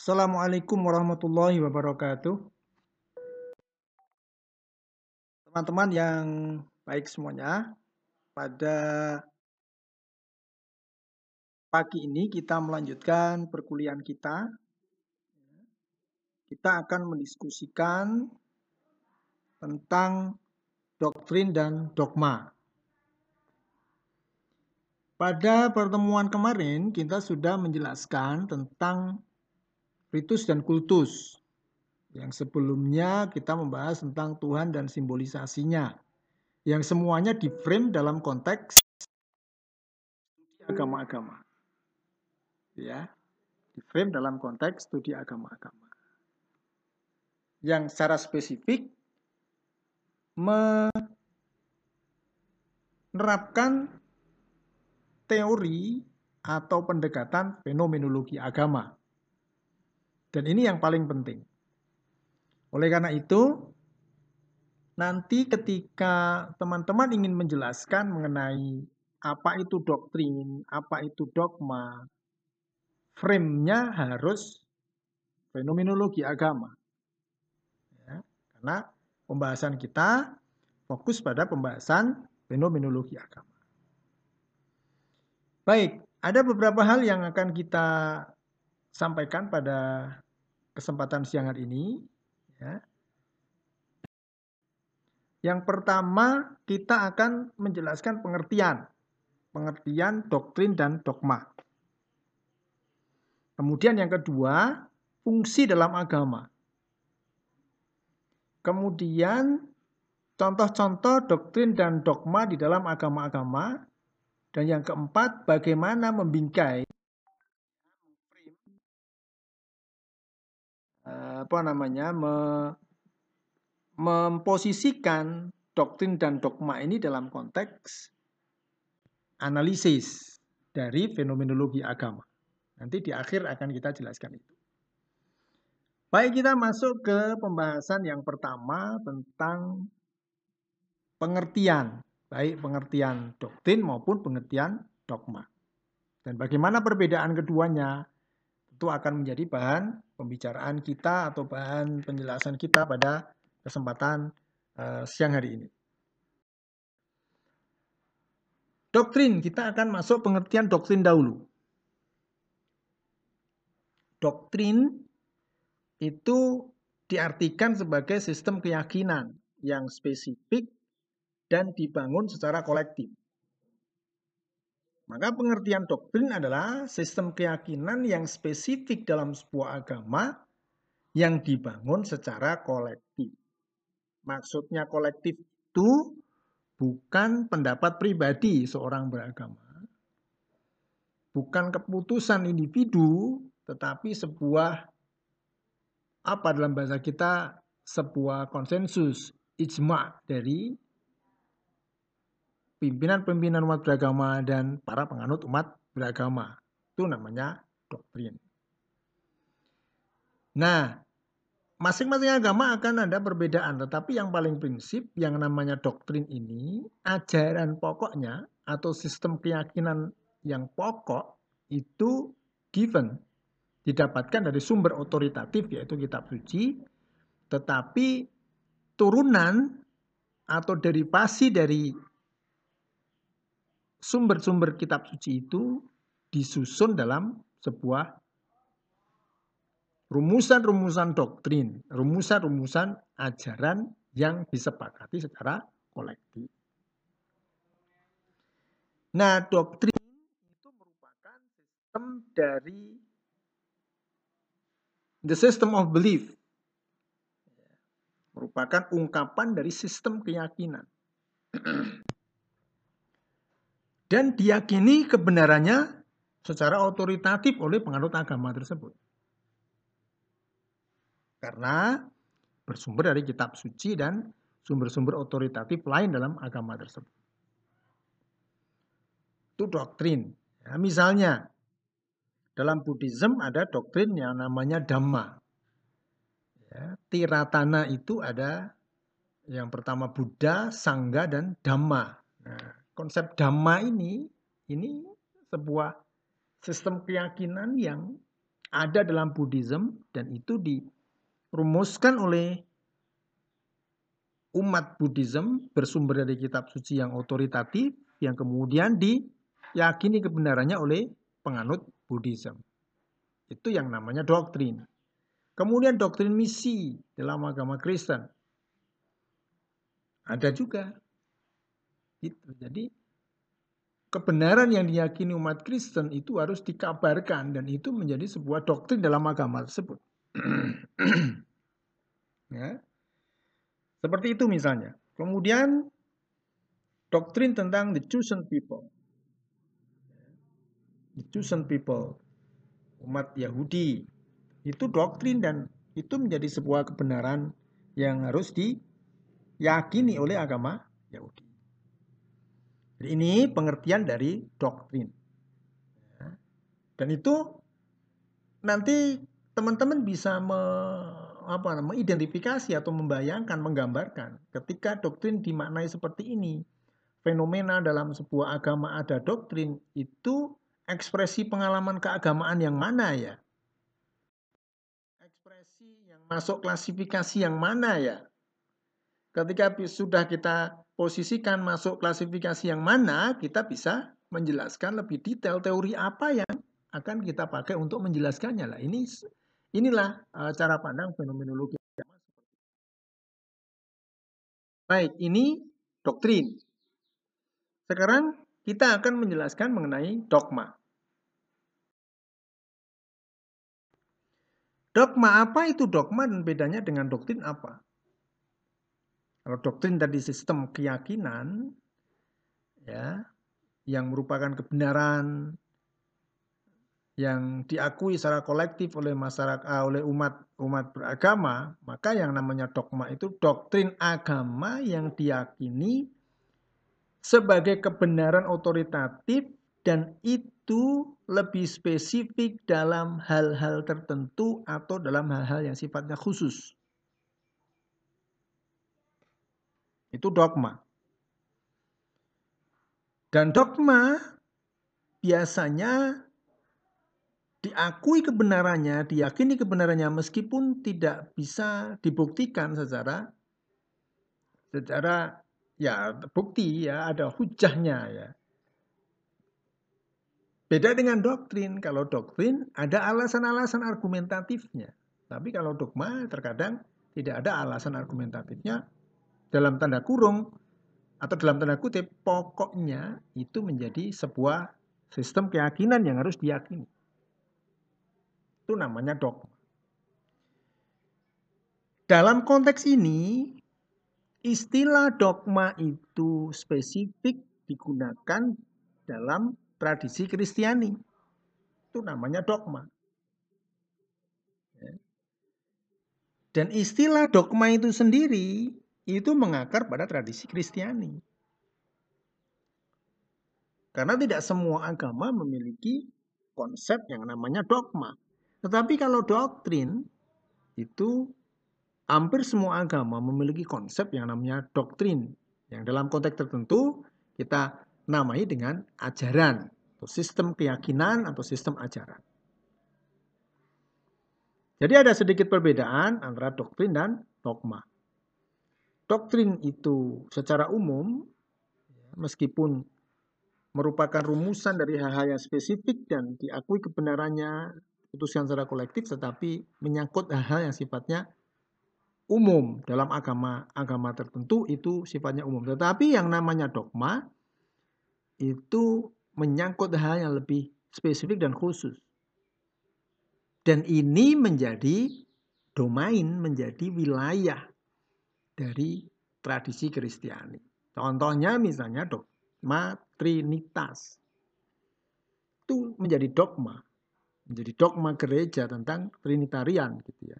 Assalamualaikum warahmatullahi wabarakatuh. Teman-teman yang baik semuanya, pada pagi ini kita melanjutkan perkuliahan kita. Kita akan mendiskusikan tentang doktrin dan dogma. Pada pertemuan kemarin kita sudah menjelaskan tentang ritus dan kultus. Yang sebelumnya kita membahas tentang Tuhan dan simbolisasinya. Yang semuanya di frame dalam konteks agama-agama. Ya, di frame dalam konteks studi agama-agama. Yang secara spesifik menerapkan teori atau pendekatan fenomenologi agama. Dan ini yang paling penting. Oleh karena itu, nanti ketika teman-teman ingin menjelaskan mengenai apa itu doktrin, apa itu dogma, frame-nya harus fenomenologi agama. Ya, karena pembahasan kita fokus pada pembahasan fenomenologi agama. Baik, ada beberapa hal yang akan kita sampaikan pada kesempatan siang hari ini. Ya. Yang pertama, kita akan menjelaskan pengertian. Pengertian doktrin dan dogma. Kemudian yang kedua, fungsi dalam agama. Kemudian contoh-contoh doktrin dan dogma di dalam agama-agama. Dan yang keempat, bagaimana membingkai apa namanya me, memposisikan doktrin dan dogma ini dalam konteks analisis dari fenomenologi agama. Nanti di akhir akan kita jelaskan itu. Baik, kita masuk ke pembahasan yang pertama tentang pengertian, baik pengertian doktrin maupun pengertian dogma. Dan bagaimana perbedaan keduanya tentu akan menjadi bahan pembicaraan kita atau bahan penjelasan kita pada kesempatan uh, siang hari ini. Doktrin, kita akan masuk pengertian doktrin dahulu. Doktrin itu diartikan sebagai sistem keyakinan yang spesifik dan dibangun secara kolektif. Maka pengertian doktrin adalah sistem keyakinan yang spesifik dalam sebuah agama yang dibangun secara kolektif. Maksudnya kolektif itu bukan pendapat pribadi seorang beragama. Bukan keputusan individu, tetapi sebuah apa dalam bahasa kita sebuah konsensus ijma dari pimpinan-pimpinan umat beragama dan para penganut umat beragama. Itu namanya doktrin. Nah, masing-masing agama akan ada perbedaan, tetapi yang paling prinsip yang namanya doktrin ini, ajaran pokoknya atau sistem keyakinan yang pokok itu given, didapatkan dari sumber otoritatif yaitu kitab suci, tetapi turunan atau derivasi dari sumber-sumber kitab suci itu disusun dalam sebuah rumusan-rumusan doktrin, rumusan-rumusan ajaran yang disepakati secara kolektif. Nah, doktrin itu merupakan sistem dari the system of belief. Merupakan ungkapan dari sistem keyakinan dan diyakini kebenarannya secara otoritatif oleh penganut agama tersebut. Karena bersumber dari kitab suci dan sumber-sumber otoritatif lain dalam agama tersebut. Itu doktrin. Ya, misalnya, dalam Buddhism ada doktrin yang namanya Dhamma. Ya, tiratana itu ada yang pertama Buddha, Sangga, dan Dhamma. Nah, konsep dhamma ini ini sebuah sistem keyakinan yang ada dalam Buddhism dan itu dirumuskan oleh umat Buddhism bersumber dari kitab suci yang otoritatif yang kemudian diyakini kebenarannya oleh penganut Buddhism. Itu yang namanya doktrin. Kemudian doktrin misi dalam agama Kristen. Ada juga. Gitu. Jadi kebenaran yang diyakini umat Kristen itu harus dikabarkan dan itu menjadi sebuah doktrin dalam agama tersebut. ya. Seperti itu misalnya. Kemudian doktrin tentang the chosen people. The chosen people umat Yahudi. Itu doktrin dan itu menjadi sebuah kebenaran yang harus diyakini oleh agama Yahudi. Jadi ini pengertian dari doktrin. Ya. Dan itu nanti teman-teman bisa me, apa, mengidentifikasi atau membayangkan, menggambarkan ketika doktrin dimaknai seperti ini. Fenomena dalam sebuah agama ada doktrin itu ekspresi pengalaman keagamaan yang mana ya? Ekspresi yang masuk klasifikasi yang mana ya? Ketika sudah kita posisikan masuk klasifikasi yang mana, kita bisa menjelaskan lebih detail teori apa yang akan kita pakai untuk menjelaskannya lah. Ini inilah uh, cara pandang fenomenologi Baik, ini doktrin. Sekarang kita akan menjelaskan mengenai dogma. Dogma apa itu dogma dan bedanya dengan doktrin apa? Kalau doktrin tadi sistem keyakinan ya yang merupakan kebenaran yang diakui secara kolektif oleh masyarakat ah, oleh umat umat beragama, maka yang namanya dogma itu doktrin agama yang diyakini sebagai kebenaran otoritatif dan itu lebih spesifik dalam hal-hal tertentu atau dalam hal-hal yang sifatnya khusus. Itu dogma. Dan dogma biasanya diakui kebenarannya, diyakini kebenarannya meskipun tidak bisa dibuktikan secara secara ya bukti ya ada hujahnya ya. Beda dengan doktrin. Kalau doktrin ada alasan-alasan argumentatifnya. Tapi kalau dogma terkadang tidak ada alasan argumentatifnya. Dalam tanda kurung atau dalam tanda kutip pokoknya itu menjadi sebuah sistem keyakinan yang harus diyakini. Itu namanya dogma. Dalam konteks ini, istilah dogma itu spesifik digunakan dalam tradisi Kristiani. Itu namanya dogma. Dan istilah dogma itu sendiri itu mengakar pada tradisi Kristiani. Karena tidak semua agama memiliki konsep yang namanya dogma. Tetapi kalau doktrin itu hampir semua agama memiliki konsep yang namanya doktrin. Yang dalam konteks tertentu kita namai dengan ajaran atau sistem keyakinan atau sistem ajaran. Jadi ada sedikit perbedaan antara doktrin dan dogma. Doktrin itu secara umum meskipun merupakan rumusan dari hal-hal yang spesifik dan diakui kebenarannya putuskan secara kolektif tetapi menyangkut hal-hal yang sifatnya umum dalam agama agama tertentu itu sifatnya umum. Tetapi yang namanya dogma itu menyangkut hal yang lebih spesifik dan khusus. Dan ini menjadi domain, menjadi wilayah dari tradisi Kristiani. Contohnya misalnya dogma Trinitas. Itu menjadi dogma. Menjadi dogma gereja tentang Trinitarian gitu ya.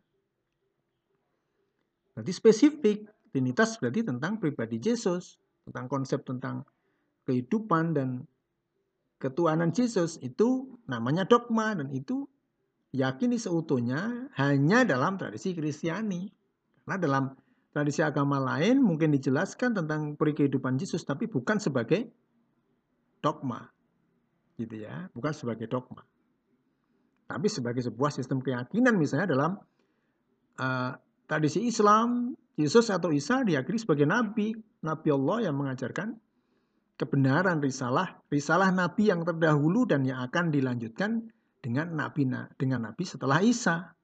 Berarti spesifik. Trinitas berarti tentang pribadi Yesus. Tentang konsep tentang kehidupan dan ketuhanan Yesus itu namanya dogma dan itu yakini seutuhnya hanya dalam tradisi Kristiani. Karena dalam tradisi agama lain mungkin dijelaskan tentang peri kehidupan Yesus tapi bukan sebagai dogma. Gitu ya, bukan sebagai dogma. tapi sebagai sebuah sistem keyakinan misalnya dalam uh, tradisi Islam, Yesus atau Isa diakini sebagai nabi, nabi Allah yang mengajarkan kebenaran risalah, risalah nabi yang terdahulu dan yang akan dilanjutkan dengan nabi dengan nabi setelah Isa.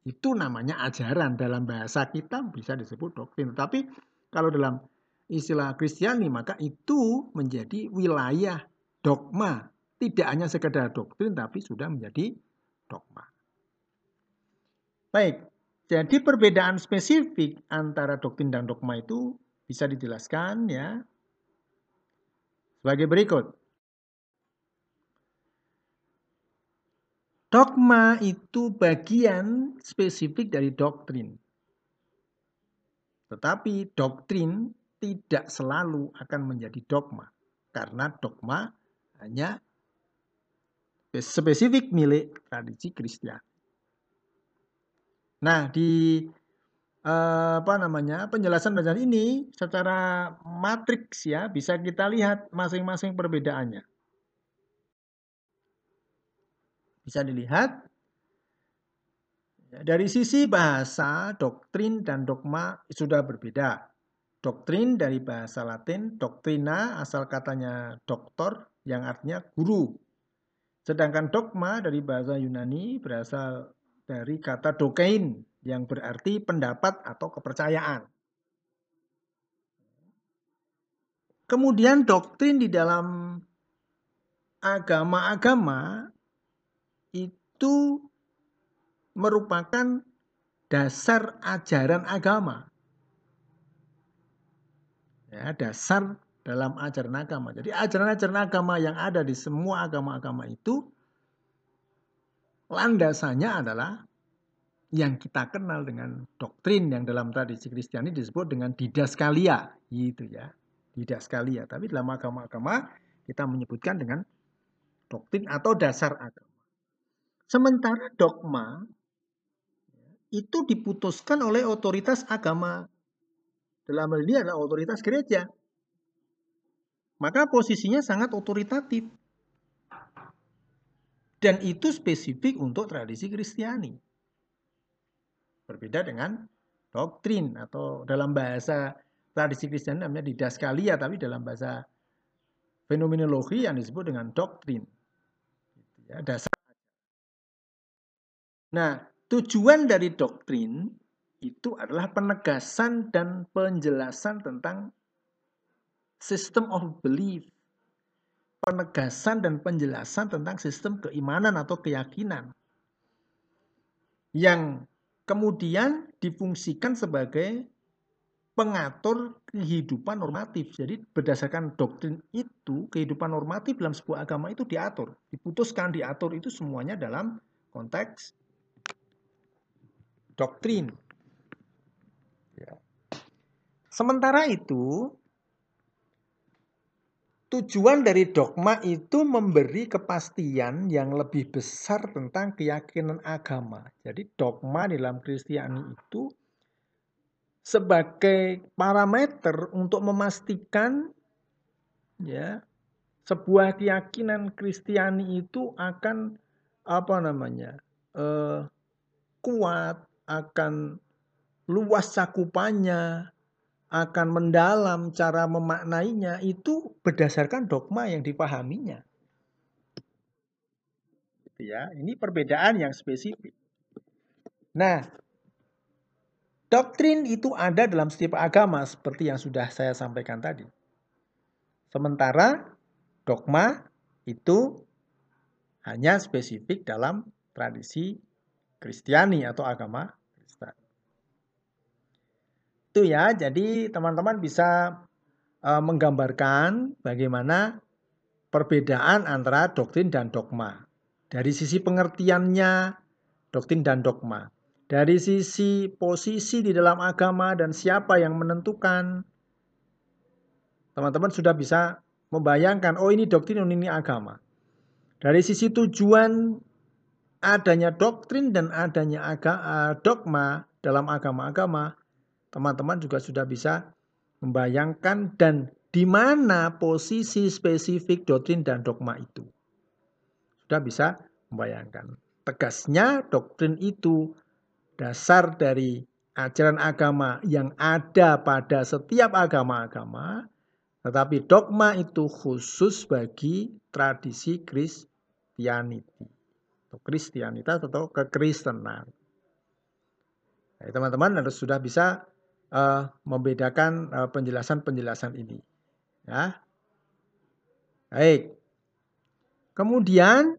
Itu namanya ajaran dalam bahasa kita bisa disebut doktrin. Tapi kalau dalam istilah Kristiani maka itu menjadi wilayah dogma tidak hanya sekedar doktrin tapi sudah menjadi dogma. Baik, jadi perbedaan spesifik antara doktrin dan dogma itu bisa dijelaskan ya sebagai berikut. Dogma itu bagian spesifik dari doktrin. Tetapi doktrin tidak selalu akan menjadi dogma. Karena dogma hanya spesifik milik tradisi Kristen. Nah, di eh, apa namanya penjelasan penjelasan ini secara matriks ya bisa kita lihat masing-masing perbedaannya. Bisa dilihat ya, dari sisi bahasa, doktrin dan dogma sudah berbeda. Doktrin dari bahasa Latin, doktrina asal katanya doktor yang artinya guru Sedangkan dogma dari bahasa Yunani berasal dari kata dokein yang berarti pendapat atau kepercayaan. Kemudian doktrin di dalam agama-agama itu merupakan dasar ajaran agama. Ya, dasar dalam ajaran agama. Jadi ajaran-ajaran agama yang ada di semua agama-agama itu landasannya adalah yang kita kenal dengan doktrin yang dalam tradisi Kristiani disebut dengan didaskalia gitu ya. Didaskalia, tapi dalam agama-agama kita menyebutkan dengan doktrin atau dasar agama. Sementara dogma itu diputuskan oleh otoritas agama. Dalam hal ini adalah otoritas gereja maka posisinya sangat otoritatif. Dan itu spesifik untuk tradisi Kristiani. Berbeda dengan doktrin atau dalam bahasa tradisi Kristiani namanya didaskalia, tapi dalam bahasa fenomenologi yang disebut dengan doktrin. Ya, dasar. Nah, tujuan dari doktrin itu adalah penegasan dan penjelasan tentang system of belief, penegasan dan penjelasan tentang sistem keimanan atau keyakinan. Yang kemudian difungsikan sebagai pengatur kehidupan normatif. Jadi berdasarkan doktrin itu, kehidupan normatif dalam sebuah agama itu diatur, diputuskan, diatur itu semuanya dalam konteks doktrin. Ya. Sementara itu, Tujuan dari dogma itu memberi kepastian yang lebih besar tentang keyakinan agama. Jadi dogma dalam Kristiani itu sebagai parameter untuk memastikan ya sebuah keyakinan Kristiani itu akan apa namanya eh, kuat, akan luas cakupannya, akan mendalam cara memaknainya itu berdasarkan dogma yang dipahaminya. Ya, ini perbedaan yang spesifik. Nah, doktrin itu ada dalam setiap agama seperti yang sudah saya sampaikan tadi. Sementara dogma itu hanya spesifik dalam tradisi Kristiani atau agama itu ya. Jadi teman-teman bisa uh, menggambarkan bagaimana perbedaan antara doktrin dan dogma. Dari sisi pengertiannya, doktrin dan dogma. Dari sisi posisi di dalam agama dan siapa yang menentukan, teman-teman sudah bisa membayangkan, oh ini doktrin, ini agama. Dari sisi tujuan adanya doktrin dan adanya aga, uh, dogma dalam agama-agama, teman-teman juga sudah bisa membayangkan dan di mana posisi spesifik doktrin dan dogma itu. Sudah bisa Membayangkan. Tegasnya doktrin itu dasar dari ajaran agama yang ada pada setiap agama-agama, tetapi dogma itu khusus bagi tradisi Kristianiti. Atau Kristianitas atau kekristenan. Teman-teman harus sudah bisa uh, membedakan uh, penjelasan-penjelasan ini. Ya. Baik. Kemudian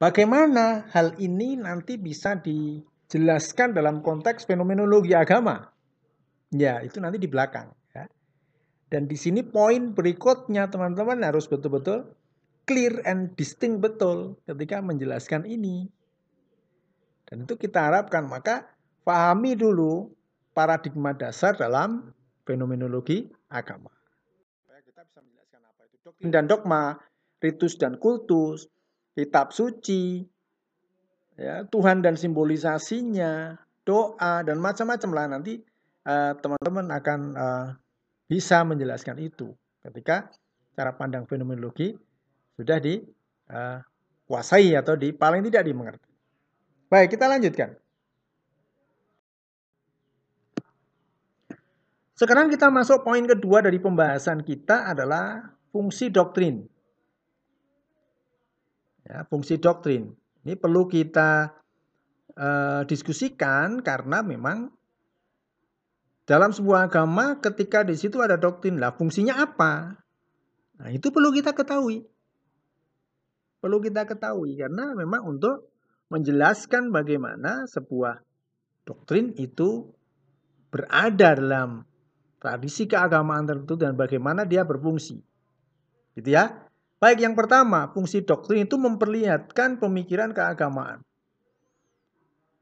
Bagaimana hal ini nanti bisa dijelaskan dalam konteks fenomenologi agama? Ya, itu nanti di belakang. Ya. Dan di sini poin berikutnya teman-teman harus betul-betul clear and distinct betul ketika menjelaskan ini. Dan itu kita harapkan, maka pahami dulu paradigma dasar dalam fenomenologi agama. Kita bisa menjelaskan apa itu doktrin dan dogma, ritus dan kultus, kitab suci, ya, Tuhan dan simbolisasinya, doa dan macam-macam lah nanti eh, teman-teman uh, akan uh, bisa menjelaskan itu ketika cara pandang fenomenologi sudah dikuasai uh, atau di paling tidak dimengerti. Baik, kita lanjutkan. Sekarang kita masuk poin kedua dari pembahasan kita adalah fungsi doktrin. Ya, fungsi doktrin. Ini perlu kita uh, diskusikan karena memang dalam sebuah agama ketika di situ ada doktrin lah fungsinya apa? Nah, itu perlu kita ketahui. Perlu kita ketahui karena memang untuk menjelaskan bagaimana sebuah doktrin itu berada dalam tradisi keagamaan tertentu dan bagaimana dia berfungsi. Gitu ya. Baik yang pertama, fungsi doktrin itu memperlihatkan pemikiran keagamaan.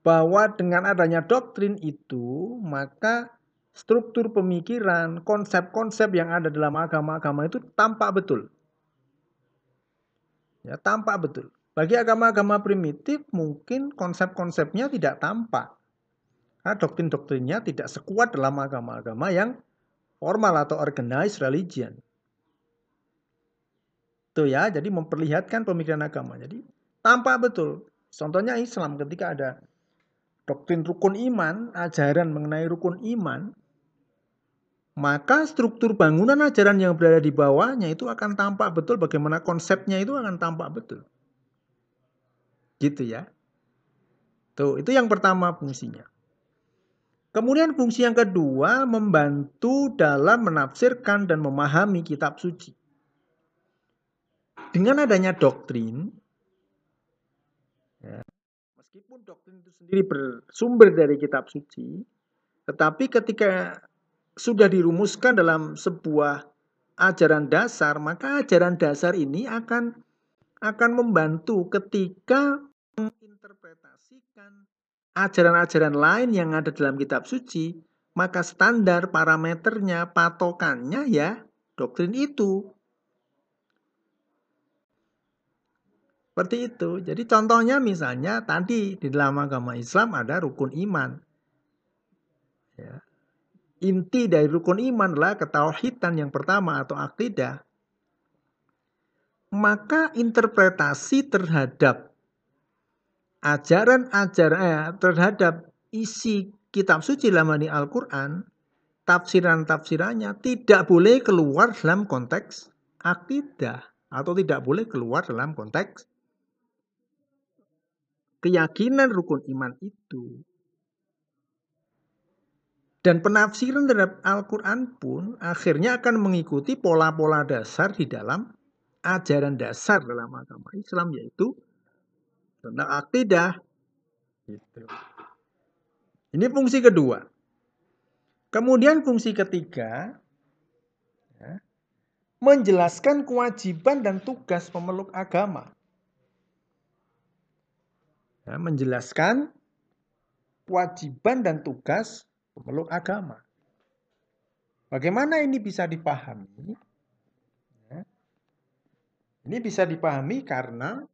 Bahwa dengan adanya doktrin itu, maka struktur pemikiran, konsep-konsep yang ada dalam agama-agama itu tampak betul. Ya, tampak betul. Bagi agama-agama primitif mungkin konsep-konsepnya tidak tampak. Karena doktrin-doktrinnya tidak sekuat dalam agama-agama yang formal atau organized religion. Itu ya, jadi memperlihatkan pemikiran agama. Jadi tampak betul. Contohnya Islam ketika ada doktrin rukun iman, ajaran mengenai rukun iman, maka struktur bangunan ajaran yang berada di bawahnya itu akan tampak betul bagaimana konsepnya itu akan tampak betul. Gitu ya. Tuh, itu yang pertama fungsinya. Kemudian fungsi yang kedua membantu dalam menafsirkan dan memahami kitab suci dengan adanya doktrin, ya, meskipun doktrin itu sendiri bersumber dari kitab suci, tetapi ketika sudah dirumuskan dalam sebuah ajaran dasar, maka ajaran dasar ini akan akan membantu ketika ajaran-ajaran lain yang ada dalam kitab suci, maka standar parameternya, patokannya ya doktrin itu. Seperti itu. Jadi contohnya misalnya tadi di dalam agama Islam ada rukun iman. Ya. Inti dari rukun iman adalah ketauhidan yang pertama atau akidah. Maka interpretasi terhadap ajaran-ajaran eh, terhadap isi kitab suci dalam Al-Quran, tafsiran-tafsirannya tidak boleh keluar dalam konteks akidah atau tidak boleh keluar dalam konteks keyakinan rukun iman itu. Dan penafsiran terhadap Al-Quran pun akhirnya akan mengikuti pola-pola dasar di dalam ajaran dasar dalam agama Islam yaitu tentang akidah. Gitu. Ini fungsi kedua. Kemudian fungsi ketiga, ya, menjelaskan kewajiban dan tugas pemeluk agama ya, menjelaskan kewajiban dan tugas pemeluk agama. Bagaimana ini bisa dipahami? Ya. Ini bisa dipahami karena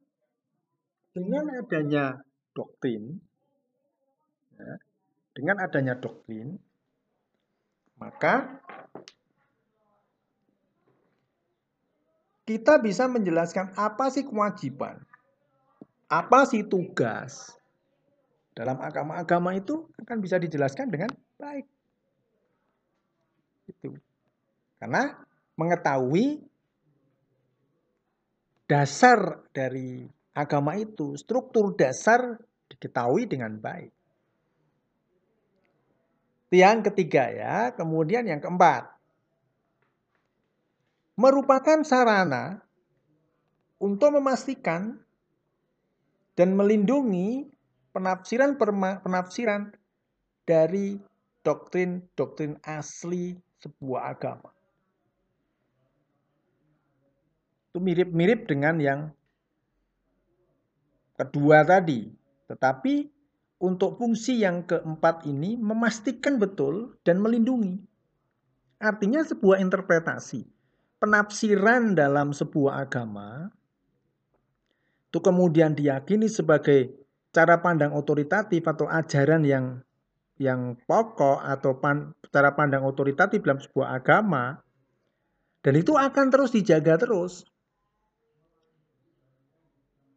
dengan adanya doktrin, ya, dengan adanya doktrin, maka kita bisa menjelaskan apa sih kewajiban, apa sih tugas. Dalam agama-agama itu akan bisa dijelaskan dengan baik. Itu. Karena mengetahui dasar dari agama itu, struktur dasar diketahui dengan baik. Yang ketiga ya, kemudian yang keempat. Merupakan sarana untuk memastikan dan melindungi penafsiran-penafsiran dari doktrin-doktrin asli sebuah agama. Itu mirip-mirip dengan yang kedua tadi. Tetapi untuk fungsi yang keempat ini memastikan betul dan melindungi. Artinya sebuah interpretasi, penafsiran dalam sebuah agama itu kemudian diyakini sebagai cara pandang otoritatif atau ajaran yang yang pokok atau pan, cara pandang otoritatif dalam sebuah agama dan itu akan terus dijaga terus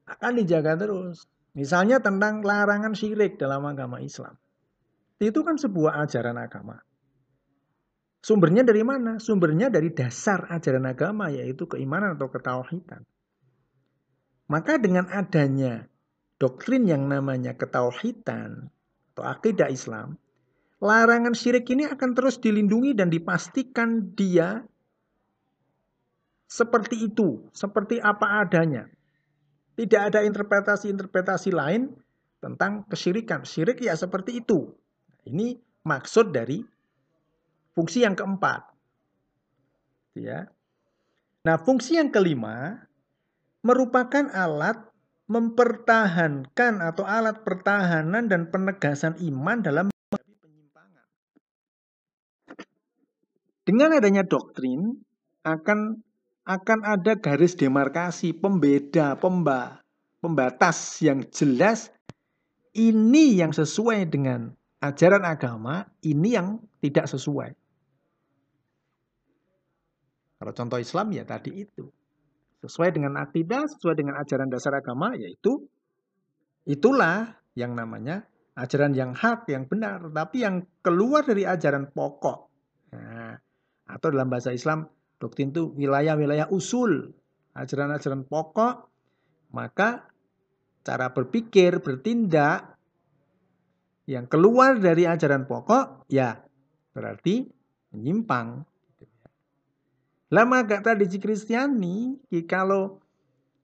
akan dijaga terus. Misalnya tentang larangan syirik dalam agama Islam. Itu kan sebuah ajaran agama. Sumbernya dari mana? Sumbernya dari dasar ajaran agama yaitu keimanan atau ketauhidan. Maka dengan adanya doktrin yang namanya ketauhidan atau akidah Islam, larangan syirik ini akan terus dilindungi dan dipastikan dia seperti itu, seperti apa adanya. Tidak ada interpretasi-interpretasi lain tentang kesyirikan. Syirik ya seperti itu. Ini maksud dari fungsi yang keempat. Ya. Nah, fungsi yang kelima merupakan alat mempertahankan atau alat pertahanan dan penegasan iman dalam penyimpangan. Dengan adanya doktrin akan akan ada garis demarkasi, pembeda, pemba, pembatas yang jelas ini yang sesuai dengan ajaran agama, ini yang tidak sesuai. Kalau contoh Islam ya tadi itu sesuai dengan akidah, sesuai dengan ajaran dasar agama, yaitu itulah yang namanya ajaran yang hak, yang benar, tapi yang keluar dari ajaran pokok. Nah, atau dalam bahasa Islam, doktrin itu wilayah-wilayah usul, ajaran-ajaran pokok, maka cara berpikir, bertindak yang keluar dari ajaran pokok, ya berarti menyimpang. Lama agak tradisi Kristiani, kalau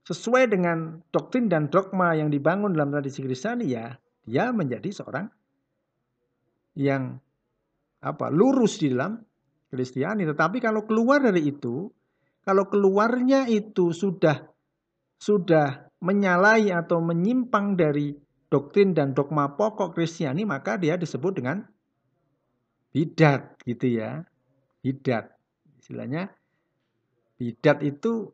sesuai dengan doktrin dan dogma yang dibangun dalam tradisi Kristiani ya, dia menjadi seorang yang apa lurus di dalam Kristiani. Tetapi kalau keluar dari itu, kalau keluarnya itu sudah sudah menyalahi atau menyimpang dari doktrin dan dogma pokok Kristiani, maka dia disebut dengan bidat gitu ya. Bidat. Istilahnya Bidat itu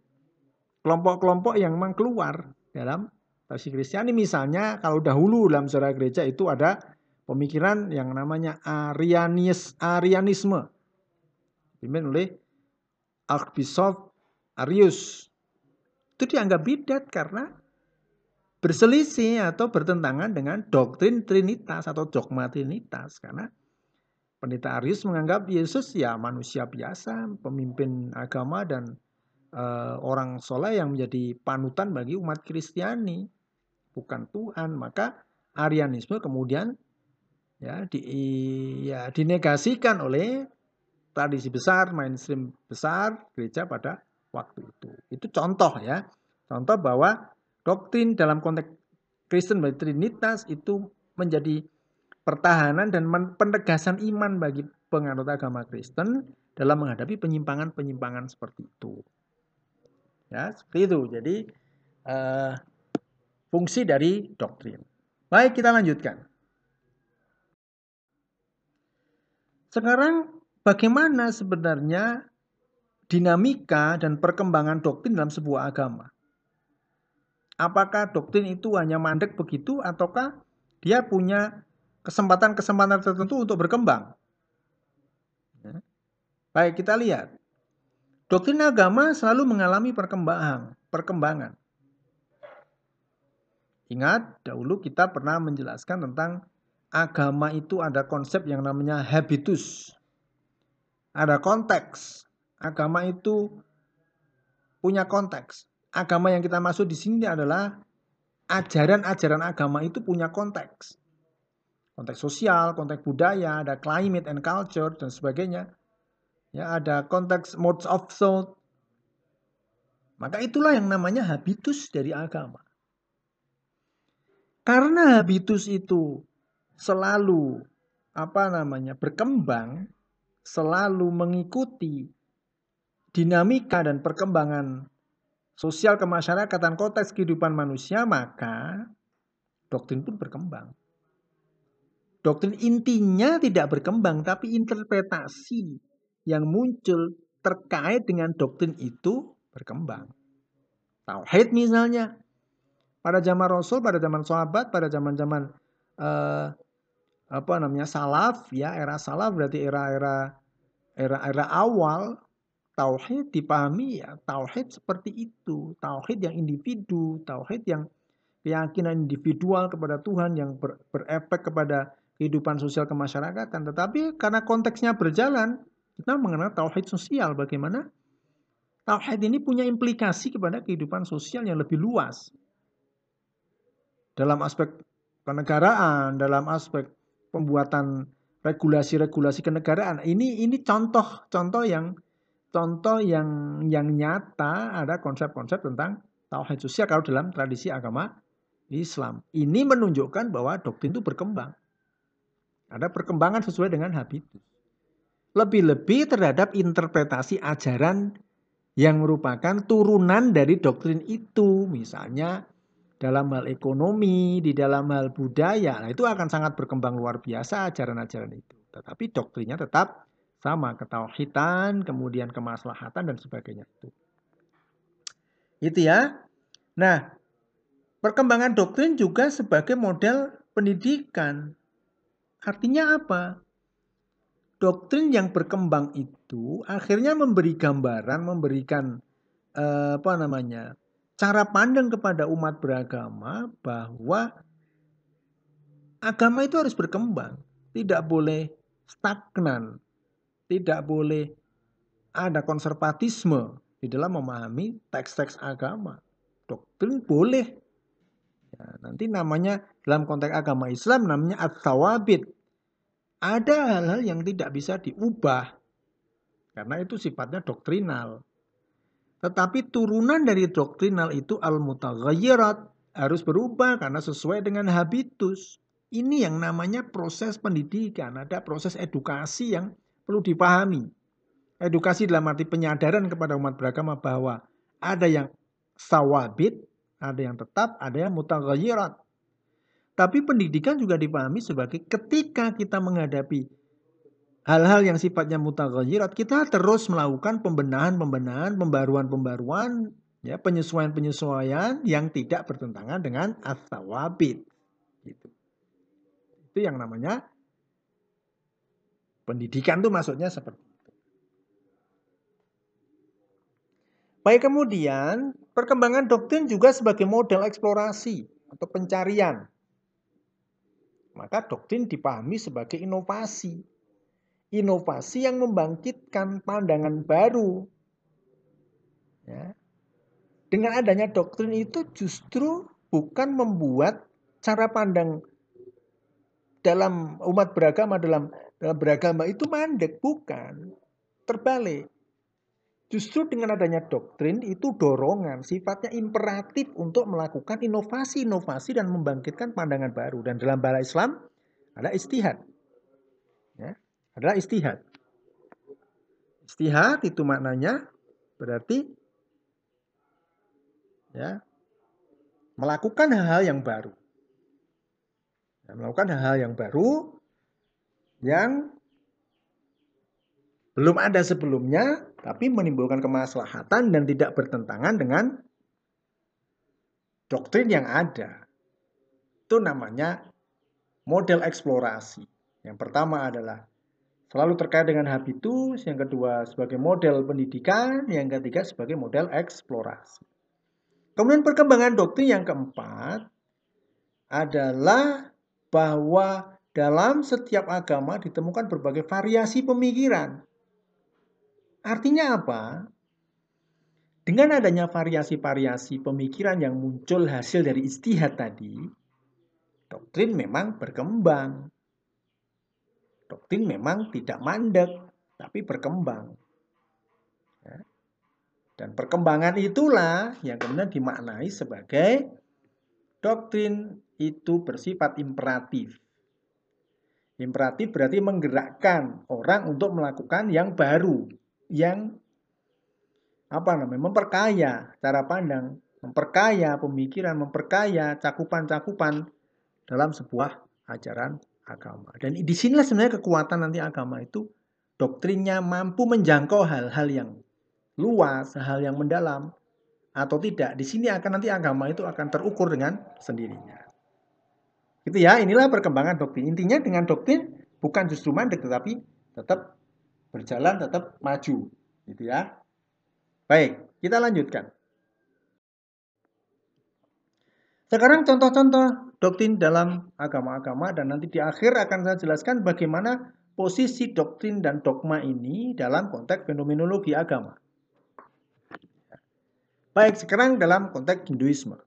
kelompok-kelompok yang memang keluar dalam tradisi Kristiani. Misalnya kalau dahulu dalam sejarah gereja itu ada pemikiran yang namanya Arianis, Arianisme. Dipimpin oleh Archbishop Arius. Itu dianggap bidat karena berselisih atau bertentangan dengan doktrin Trinitas atau dogma Trinitas. Karena Pendeta Arius menganggap Yesus ya manusia biasa, pemimpin agama dan uh, orang soleh yang menjadi panutan bagi umat Kristiani, bukan Tuhan. Maka Arianisme kemudian ya, di, ya dinegasikan oleh tradisi besar, mainstream besar gereja pada waktu itu. Itu contoh ya, contoh bahwa doktrin dalam konteks Kristen Trinitas itu menjadi pertahanan dan penegasan iman bagi penganut agama Kristen dalam menghadapi penyimpangan-penyimpangan seperti itu. Ya, seperti itu. Jadi uh, fungsi dari doktrin. Baik, kita lanjutkan. Sekarang bagaimana sebenarnya dinamika dan perkembangan doktrin dalam sebuah agama? Apakah doktrin itu hanya mandek begitu ataukah dia punya kesempatan-kesempatan tertentu untuk berkembang. Ya. Baik, kita lihat. Doktrin agama selalu mengalami perkembangan, perkembangan. Ingat, dahulu kita pernah menjelaskan tentang agama itu ada konsep yang namanya habitus. Ada konteks. Agama itu punya konteks. Agama yang kita masuk di sini adalah ajaran-ajaran agama itu punya konteks. Konteks sosial, konteks budaya, ada climate and culture dan sebagainya. Ya, ada konteks modes of thought. Maka itulah yang namanya habitus dari agama. Karena habitus itu selalu apa namanya berkembang, selalu mengikuti dinamika dan perkembangan sosial kemasyarakatan konteks kehidupan manusia, maka doktrin pun berkembang. Doktrin intinya tidak berkembang, tapi interpretasi yang muncul terkait dengan doktrin itu berkembang. Tauhid misalnya, pada zaman Rasul, pada zaman sahabat, pada zaman-zaman uh, apa namanya salaf ya era salaf berarti era-era era-era awal tauhid dipahami ya tauhid seperti itu. Tauhid yang individu tauhid yang keyakinan individual kepada Tuhan yang ber, berefek kepada kehidupan sosial kemasyarakatan. Tetapi karena konteksnya berjalan kita mengenal tauhid sosial. Bagaimana? Tauhid ini punya implikasi kepada kehidupan sosial yang lebih luas. Dalam aspek kenegaraan, dalam aspek pembuatan regulasi-regulasi kenegaraan. Ini ini contoh-contoh yang contoh yang yang nyata ada konsep-konsep tentang tauhid sosial kalau dalam tradisi agama Islam. Ini menunjukkan bahwa doktrin itu berkembang. Ada perkembangan sesuai dengan habitus. Lebih-lebih terhadap interpretasi ajaran yang merupakan turunan dari doktrin itu. Misalnya dalam hal ekonomi, di dalam hal budaya, nah itu akan sangat berkembang luar biasa ajaran-ajaran itu. Tetapi doktrinnya tetap sama, ketauhidan, kemudian kemaslahatan dan sebagainya itu. Itu ya. Nah, perkembangan doktrin juga sebagai model pendidikan. Artinya apa? Doktrin yang berkembang itu akhirnya memberi gambaran, memberikan eh, apa namanya? Cara pandang kepada umat beragama bahwa agama itu harus berkembang, tidak boleh stagnan, tidak boleh ada konservatisme di dalam memahami teks-teks agama. Doktrin boleh. Ya, nanti namanya dalam konteks agama Islam namanya at-tawabit. Ada hal-hal yang tidak bisa diubah karena itu sifatnya doktrinal. Tetapi turunan dari doktrinal itu al-mutaghayyirat harus berubah karena sesuai dengan habitus. Ini yang namanya proses pendidikan, ada proses edukasi yang perlu dipahami. Edukasi dalam arti penyadaran kepada umat beragama bahwa ada yang sawabit, ada yang tetap, ada yang mutaghayyirat. Tapi pendidikan juga dipahami sebagai ketika kita menghadapi hal-hal yang sifatnya mutaghayyirat kita terus melakukan pembenahan-pembenahan, pembaruan-pembaruan, ya, penyesuaian-penyesuaian yang tidak bertentangan dengan as-sawabit. Gitu. Itu yang namanya pendidikan itu maksudnya seperti itu. Baik kemudian, perkembangan doktrin juga sebagai model eksplorasi atau pencarian. Maka doktrin dipahami sebagai inovasi inovasi yang membangkitkan pandangan baru. Ya. Dengan adanya doktrin itu justru bukan membuat cara pandang dalam umat beragama dalam dalam beragama itu mandek, bukan. Terbalik. Justru dengan adanya doktrin itu dorongan, sifatnya imperatif untuk melakukan inovasi-inovasi dan membangkitkan pandangan baru. Dan dalam bahasa Islam ada istihad. Adalah istihad. Istihad itu maknanya berarti ya melakukan hal-hal yang baru. Ya, melakukan hal-hal yang baru yang belum ada sebelumnya tapi menimbulkan kemaslahatan dan tidak bertentangan dengan doktrin yang ada. Itu namanya model eksplorasi. Yang pertama adalah selalu terkait dengan habitus, yang kedua sebagai model pendidikan, yang ketiga sebagai model eksplorasi. Kemudian perkembangan doktrin yang keempat adalah bahwa dalam setiap agama ditemukan berbagai variasi pemikiran. Artinya apa? Dengan adanya variasi-variasi pemikiran yang muncul hasil dari istihad tadi, doktrin memang berkembang. Doktrin memang tidak mandek, tapi berkembang. Ya. Dan perkembangan itulah yang kemudian dimaknai sebagai doktrin itu bersifat imperatif. Imperatif berarti menggerakkan orang untuk melakukan yang baru, yang apa namanya memperkaya cara pandang, memperkaya pemikiran, memperkaya cakupan-cakupan dalam sebuah ajaran agama. Dan di sinilah sebenarnya kekuatan nanti agama itu doktrinnya mampu menjangkau hal-hal yang luas, hal yang mendalam atau tidak. Di sini akan nanti agama itu akan terukur dengan sendirinya. Gitu ya, inilah perkembangan doktrin. Intinya dengan doktrin bukan justru mandek tetapi tetap berjalan, tetap maju. Gitu ya. Baik, kita lanjutkan. Sekarang contoh-contoh doktrin dalam agama-agama dan nanti di akhir akan saya jelaskan bagaimana posisi doktrin dan dogma ini dalam konteks fenomenologi agama. Baik, sekarang dalam konteks Hinduisme.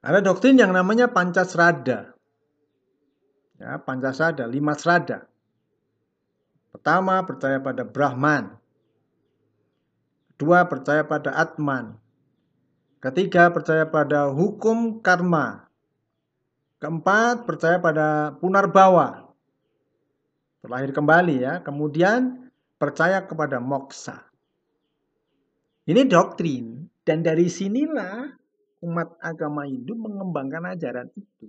Ada doktrin yang namanya Pancasrada. Ya, Pancasrada, lima serada. Pertama, percaya pada Brahman. Kedua, percaya pada Atman. Ketiga, percaya pada hukum karma. Keempat, percaya pada punarbawa. Terlahir kembali ya. Kemudian, percaya kepada moksa. Ini doktrin. Dan dari sinilah umat agama Hindu mengembangkan ajaran itu.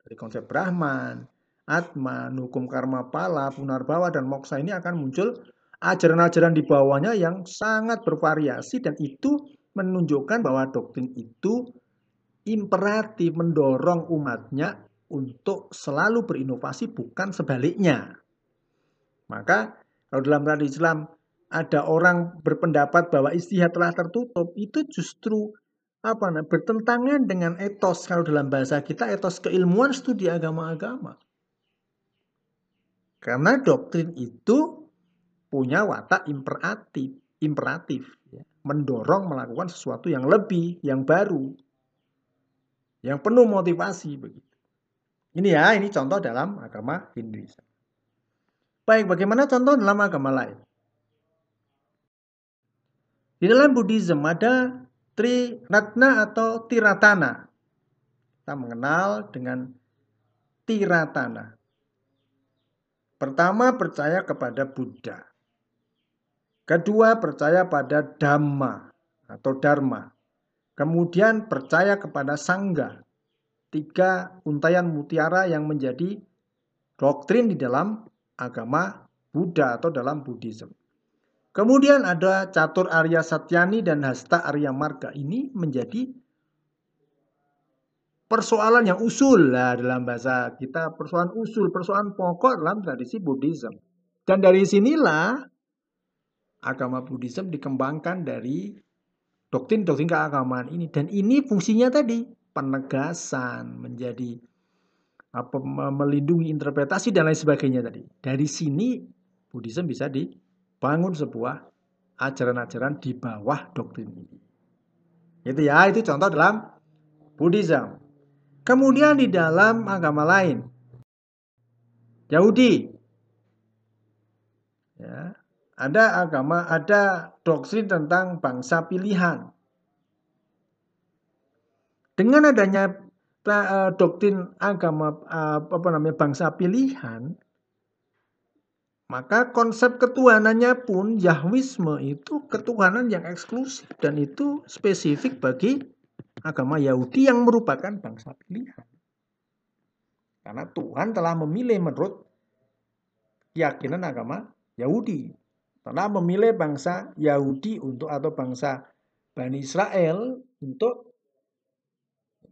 Dari konsep Brahman, Atman, hukum karma pala, punarbawa, dan moksa ini akan muncul ajaran-ajaran di bawahnya yang sangat bervariasi dan itu menunjukkan bahwa doktrin itu imperatif mendorong umatnya untuk selalu berinovasi bukan sebaliknya. Maka kalau dalam tradisi Islam ada orang berpendapat bahwa istihad telah tertutup, itu justru apa nah, bertentangan dengan etos kalau dalam bahasa kita etos keilmuan studi agama-agama. Karena doktrin itu punya watak imperatif, imperatif. Mendorong melakukan sesuatu yang lebih, yang baru, yang penuh motivasi begitu. Ini ya, ini contoh dalam agama Hinduisme. Baik, bagaimana contoh dalam agama lain? Di dalam Buddhism ada Triratna atau Tiratana. Kita mengenal dengan Tiratana. Pertama percaya kepada Buddha. Kedua, percaya pada Dhamma atau Dharma. Kemudian percaya kepada Sangga. Tiga untayan mutiara yang menjadi doktrin di dalam agama Buddha atau dalam Buddhism. Kemudian ada Catur Arya Satyani dan Hasta Arya Marga. Ini menjadi persoalan yang usul lah dalam bahasa kita persoalan usul persoalan pokok dalam tradisi Buddhism dan dari sinilah agama Buddhism dikembangkan dari doktrin-doktrin keagamaan ini dan ini fungsinya tadi penegasan menjadi apa melindungi interpretasi dan lain sebagainya tadi. Dari sini Buddhism bisa dibangun sebuah ajaran-ajaran di bawah doktrin ini. Itu ya, itu contoh dalam Buddhism. Kemudian di dalam agama lain Yahudi ya, ada agama, ada doktrin tentang bangsa pilihan. Dengan adanya uh, doktrin agama uh, apa namanya bangsa pilihan, maka konsep ketuhanannya pun Yahwisme itu ketuhanan yang eksklusif dan itu spesifik bagi agama Yahudi yang merupakan bangsa pilihan. Karena Tuhan telah memilih menurut keyakinan agama Yahudi telah memilih bangsa Yahudi untuk atau bangsa Bani Israel untuk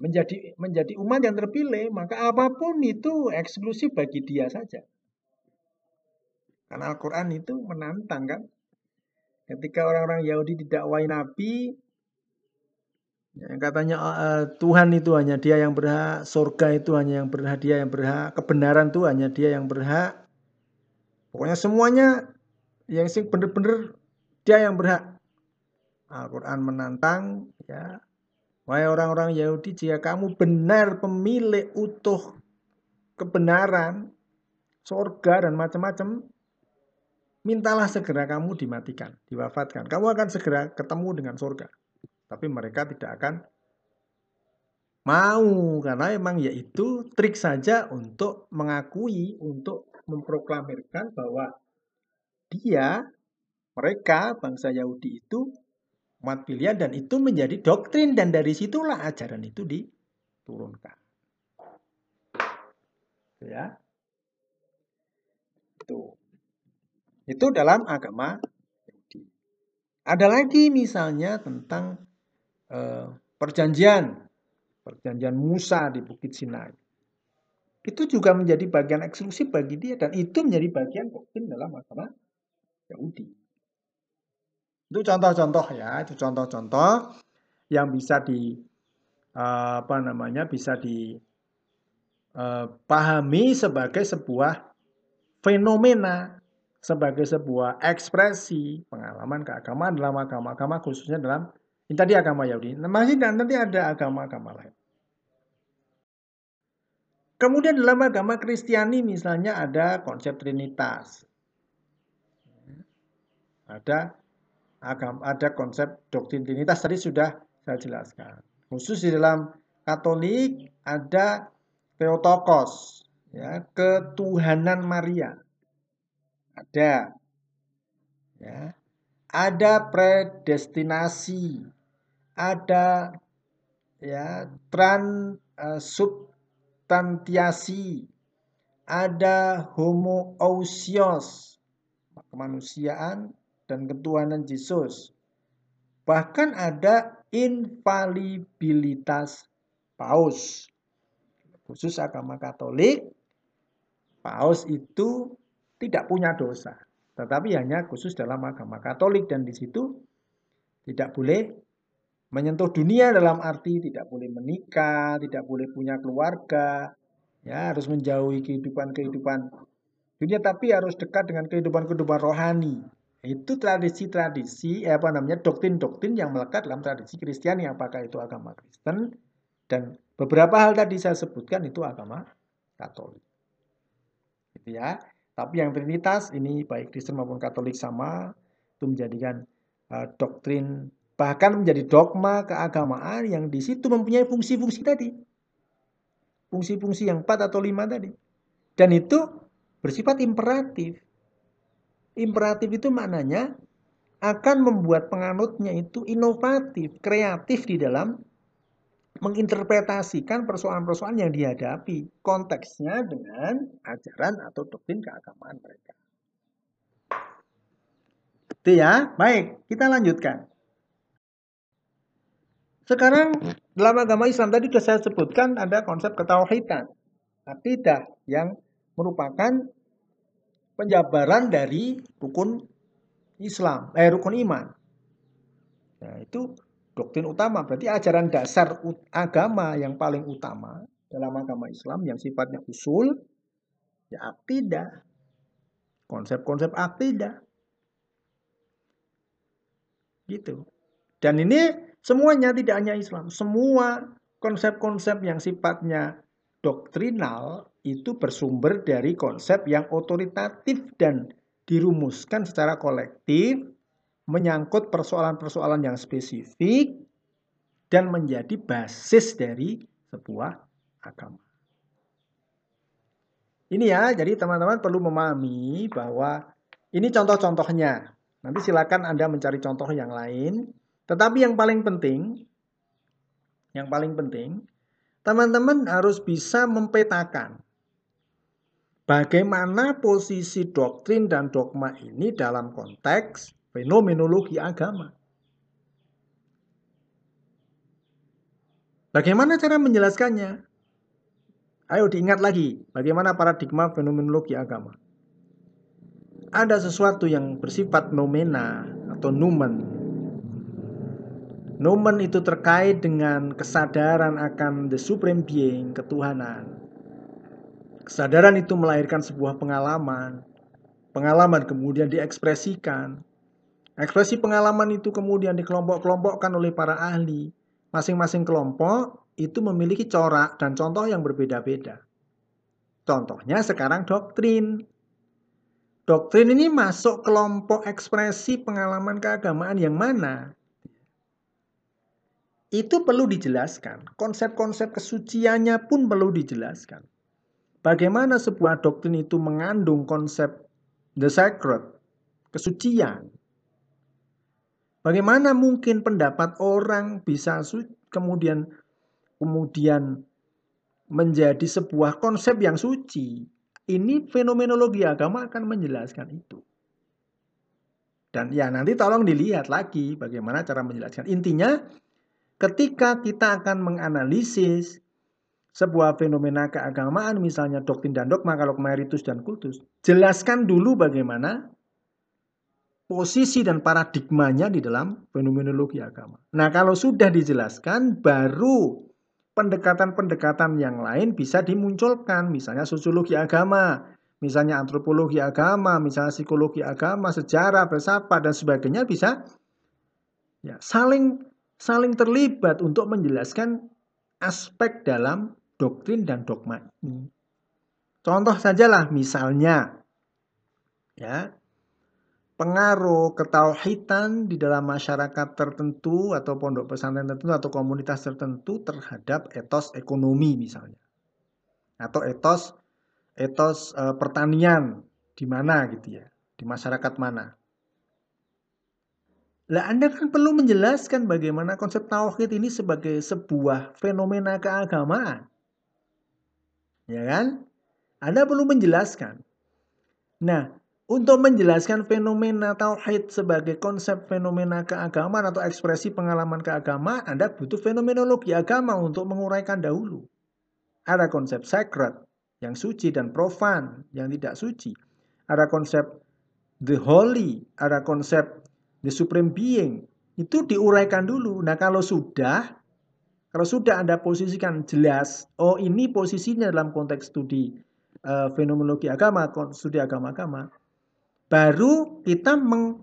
menjadi menjadi umat yang terpilih, maka apa pun itu eksklusif bagi dia saja. Karena Al-Quran itu menantang kan. Ketika orang-orang Yahudi didakwai Nabi, yang katanya uh, Tuhan itu hanya dia yang berhak, surga itu hanya yang berhak, dia yang berhak, kebenaran itu hanya dia yang berhak. Pokoknya semuanya yang sih benar-benar dia yang berhak. Al-Quran menantang, ya, wahai orang-orang Yahudi, jika kamu benar pemilik utuh kebenaran, surga dan macam-macam, mintalah segera kamu dimatikan, diwafatkan. Kamu akan segera ketemu dengan surga. Tapi mereka tidak akan mau karena memang yaitu trik saja untuk mengakui, untuk memproklamirkan bahwa dia, mereka, bangsa Yahudi itu umat pilihan dan itu menjadi doktrin dan dari situlah ajaran itu diturunkan. Ya. Tuh. Itu dalam agama Yahudi. Ada lagi misalnya tentang eh, perjanjian, perjanjian Musa di Bukit Sinai. Itu juga menjadi bagian eksklusif bagi dia dan itu menjadi bagian doktrin dalam agama Yahudi. Itu contoh-contoh ya, itu contoh-contoh yang bisa di eh, apa namanya bisa dipahami eh, sebagai sebuah fenomena sebagai sebuah ekspresi pengalaman keagamaan dalam agama-agama khususnya dalam ini tadi agama Yahudi. Nah, masih dan nanti ada agama-agama lain. Kemudian dalam agama Kristiani misalnya ada konsep Trinitas. Ada agama ada konsep doktrin Trinitas. Tadi sudah saya jelaskan. Khusus di dalam Katolik ada Theotokos, ya, ketuhanan Maria. Ada ya. Ada predestinasi. Ada ya transubstantiasi. Ada homoousios kemanusiaan dan ketuhanan Yesus bahkan ada infalibilitas paus khusus agama Katolik paus itu tidak punya dosa. Tetapi hanya khusus dalam agama Katolik dan di situ tidak boleh menyentuh dunia dalam arti tidak boleh menikah, tidak boleh punya keluarga, ya harus menjauhi kehidupan-kehidupan dunia tapi harus dekat dengan kehidupan-kehidupan rohani. Itu tradisi-tradisi eh, apa namanya doktrin-doktrin yang melekat dalam tradisi Kristiani apakah itu agama Kristen dan beberapa hal tadi saya sebutkan itu agama Katolik. Gitu ya. Tapi yang Trinitas ini baik Kristen maupun Katolik sama itu menjadikan uh, doktrin bahkan menjadi dogma keagamaan yang di situ mempunyai fungsi-fungsi tadi. Fungsi-fungsi yang empat atau lima tadi. Dan itu bersifat imperatif. Imperatif itu maknanya akan membuat penganutnya itu inovatif, kreatif di dalam menginterpretasikan persoalan-persoalan yang dihadapi konteksnya dengan ajaran atau doktrin keagamaan mereka. Itu ya. Baik, kita lanjutkan. Sekarang dalam agama Islam tadi sudah saya sebutkan ada konsep ketauhidan. Akidah yang merupakan penjabaran dari rukun Islam, eh rukun iman. Nah, itu doktrin utama. Berarti ajaran dasar agama yang paling utama dalam agama Islam yang sifatnya usul ya akidah. Konsep-konsep akidah. Gitu. Dan ini semuanya tidak hanya Islam. Semua konsep-konsep yang sifatnya doktrinal itu bersumber dari konsep yang otoritatif dan dirumuskan secara kolektif menyangkut persoalan-persoalan yang spesifik dan menjadi basis dari sebuah agama. Ini ya, jadi teman-teman perlu memahami bahwa ini contoh-contohnya. Nanti silakan Anda mencari contoh yang lain. Tetapi yang paling penting, yang paling penting, teman-teman harus bisa mempetakan bagaimana posisi doktrin dan dogma ini dalam konteks fenomenologi agama. Bagaimana cara menjelaskannya? Ayo diingat lagi, bagaimana paradigma fenomenologi agama. ada sesuatu yang bersifat nomena atau numen. Numen itu terkait dengan kesadaran akan the supreme being, ketuhanan. Kesadaran itu melahirkan sebuah pengalaman. Pengalaman kemudian diekspresikan. Ekspresi pengalaman itu kemudian dikelompok-kelompokkan oleh para ahli. Masing-masing kelompok itu memiliki corak dan contoh yang berbeda-beda. Contohnya sekarang doktrin. Doktrin ini masuk kelompok ekspresi pengalaman keagamaan yang mana? Itu perlu dijelaskan. Konsep-konsep kesuciannya pun perlu dijelaskan. Bagaimana sebuah doktrin itu mengandung konsep the sacred, kesucian. Bagaimana mungkin pendapat orang bisa kemudian kemudian menjadi sebuah konsep yang suci, ini fenomenologi agama akan menjelaskan itu. Dan ya nanti tolong dilihat lagi bagaimana cara menjelaskan. Intinya ketika kita akan menganalisis sebuah fenomena keagamaan misalnya doktrin dan dogma kalau meritus dan kultus, jelaskan dulu bagaimana posisi dan paradigmanya di dalam fenomenologi agama. Nah, kalau sudah dijelaskan baru pendekatan-pendekatan yang lain bisa dimunculkan, misalnya sosiologi agama, misalnya antropologi agama, misalnya psikologi agama, sejarah, filsafat dan sebagainya bisa ya saling saling terlibat untuk menjelaskan aspek dalam doktrin dan dogma ini. Contoh sajalah misalnya ya pengaruh ketauhidan di dalam masyarakat tertentu atau pondok pesantren tertentu atau komunitas tertentu terhadap etos ekonomi misalnya. Atau etos etos e, pertanian di mana gitu ya di masyarakat mana. Lah Anda kan perlu menjelaskan bagaimana konsep tauhid ini sebagai sebuah fenomena keagamaan ya kan Anda perlu menjelaskan nah untuk menjelaskan fenomena tauhid sebagai konsep fenomena keagamaan atau ekspresi pengalaman keagamaan, Anda butuh fenomenologi agama untuk menguraikan dahulu. Ada konsep sacred, yang suci dan profan, yang tidak suci. Ada konsep the holy, ada konsep the supreme being. Itu diuraikan dulu. Nah kalau sudah, kalau sudah Anda posisikan jelas, oh ini posisinya dalam konteks studi uh, fenomenologi agama, studi agama-agama, baru kita meng,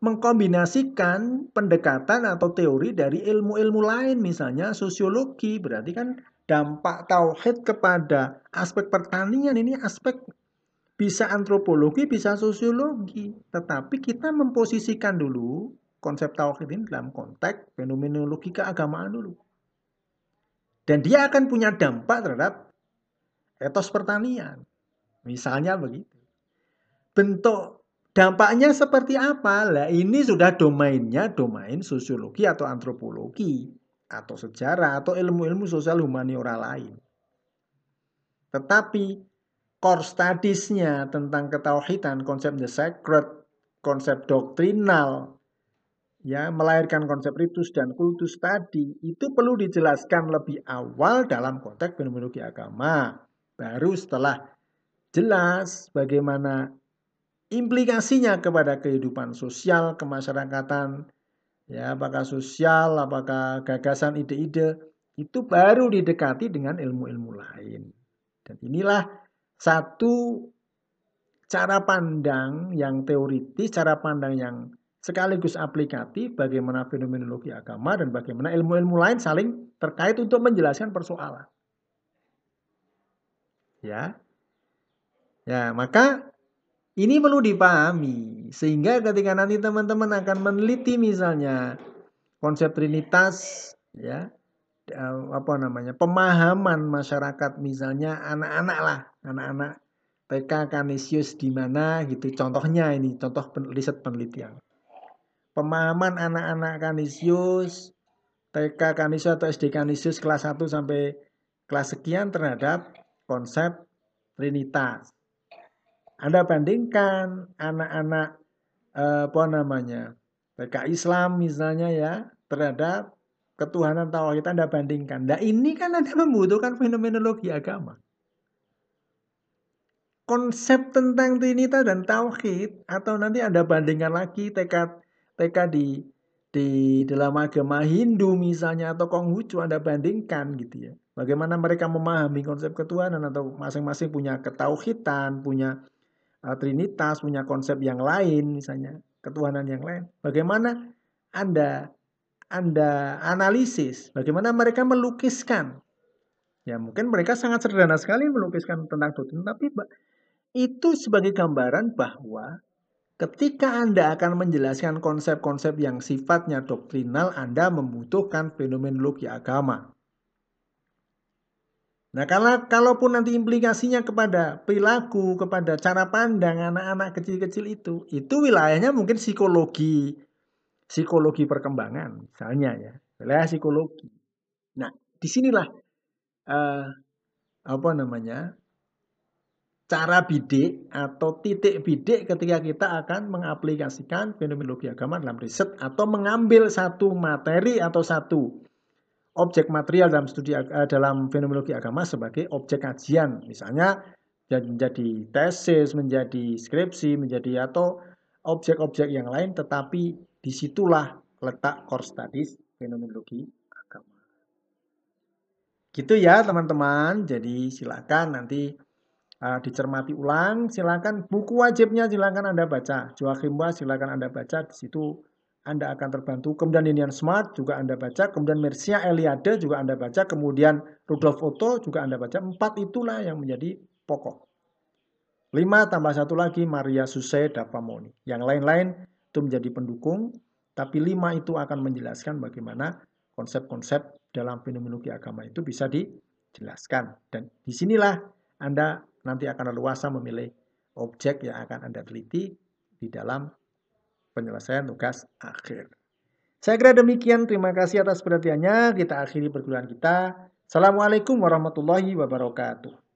mengkombinasikan pendekatan atau teori dari ilmu-ilmu lain misalnya sosiologi. Berarti kan dampak tauhid kepada aspek pertanian ini aspek bisa antropologi bisa sosiologi. Tetapi kita memposisikan dulu konsep tauhid ini dalam konteks fenomenologi keagamaan dulu dan dia akan punya dampak terhadap etos pertanian misalnya begitu bentuk Dampaknya seperti apa? Lah ini sudah domainnya domain sosiologi atau antropologi atau sejarah atau ilmu-ilmu sosial humaniora lain. Tetapi core studies-nya tentang ketauhidan, konsep the sacred, konsep doktrinal, ya melahirkan konsep ritus dan kultus tadi itu perlu dijelaskan lebih awal dalam konteks fenomenologi agama. Baru setelah jelas bagaimana implikasinya kepada kehidupan sosial kemasyarakatan ya apakah sosial apakah gagasan ide-ide itu baru didekati dengan ilmu-ilmu lain dan inilah satu cara pandang yang teoritis cara pandang yang sekaligus aplikatif bagaimana fenomenologi agama dan bagaimana ilmu-ilmu lain saling terkait untuk menjelaskan persoalan. Ya. Ya maka ini perlu dipahami sehingga ketika nanti teman-teman akan meneliti misalnya konsep trinitas ya eh, apa namanya pemahaman masyarakat misalnya anak-anak lah anak-anak TK Kanisius di mana gitu contohnya ini contoh riset penelitian pemahaman anak-anak Kanisius TK Kanisius atau SD Kanisius kelas 1 sampai kelas sekian terhadap konsep Trinitas anda bandingkan anak-anak eh, apa namanya TK Islam misalnya ya terhadap ketuhanan tauhid Anda bandingkan. Nah ini kan Anda membutuhkan fenomenologi agama. konsep tentang Trinitas dan Tauhid atau nanti Anda bandingkan lagi TK TK di di dalam agama Hindu misalnya atau Konghucu Anda bandingkan gitu ya. Bagaimana mereka memahami konsep ketuhanan atau masing-masing punya ketauhidan, punya uh, trinitas, punya konsep yang lain misalnya, ketuhanan yang lain. Bagaimana Anda Anda analisis, bagaimana mereka melukiskan. Ya, mungkin mereka sangat sederhana sekali melukiskan tentang doktrin, tapi itu sebagai gambaran bahwa ketika Anda akan menjelaskan konsep-konsep yang sifatnya doktrinal, Anda membutuhkan fenomenologi agama. Nah, kalau kalaupun nanti implikasinya kepada perilaku, kepada cara pandang anak-anak kecil-kecil itu, itu wilayahnya mungkin psikologi, psikologi perkembangan, misalnya ya, wilayah psikologi. Nah, di sinilah uh, apa namanya cara bidik atau titik bidik ketika kita akan mengaplikasikan fenomenologi agama dalam riset atau mengambil satu materi atau satu objek material dalam studi eh, dalam fenomenologi agama sebagai objek kajian misalnya menjadi tesis, menjadi skripsi, menjadi atau objek-objek yang lain tetapi di situlah letak core studies fenomenologi agama. Gitu ya teman-teman. Jadi silakan nanti uh, dicermati ulang. Silakan buku wajibnya silakan Anda baca. Joachim Was silakan Anda baca. Di situ Anda akan terbantu. Kemudian Ninian Smart juga Anda baca. Kemudian Mercia Eliade juga Anda baca. Kemudian Rudolf Otto juga Anda baca. Empat itulah yang menjadi pokok. Lima tambah satu lagi Maria Susay Dapamoni. Yang lain-lain itu menjadi pendukung. Tapi lima itu akan menjelaskan bagaimana konsep-konsep dalam fenomenologi agama itu bisa dijelaskan. Dan di sinilah Anda nanti akan leluasa memilih objek yang akan Anda teliti di dalam penyelesaian tugas akhir. Saya kira demikian. Terima kasih atas perhatiannya. Kita akhiri perkuliahan kita. Assalamualaikum warahmatullahi wabarakatuh.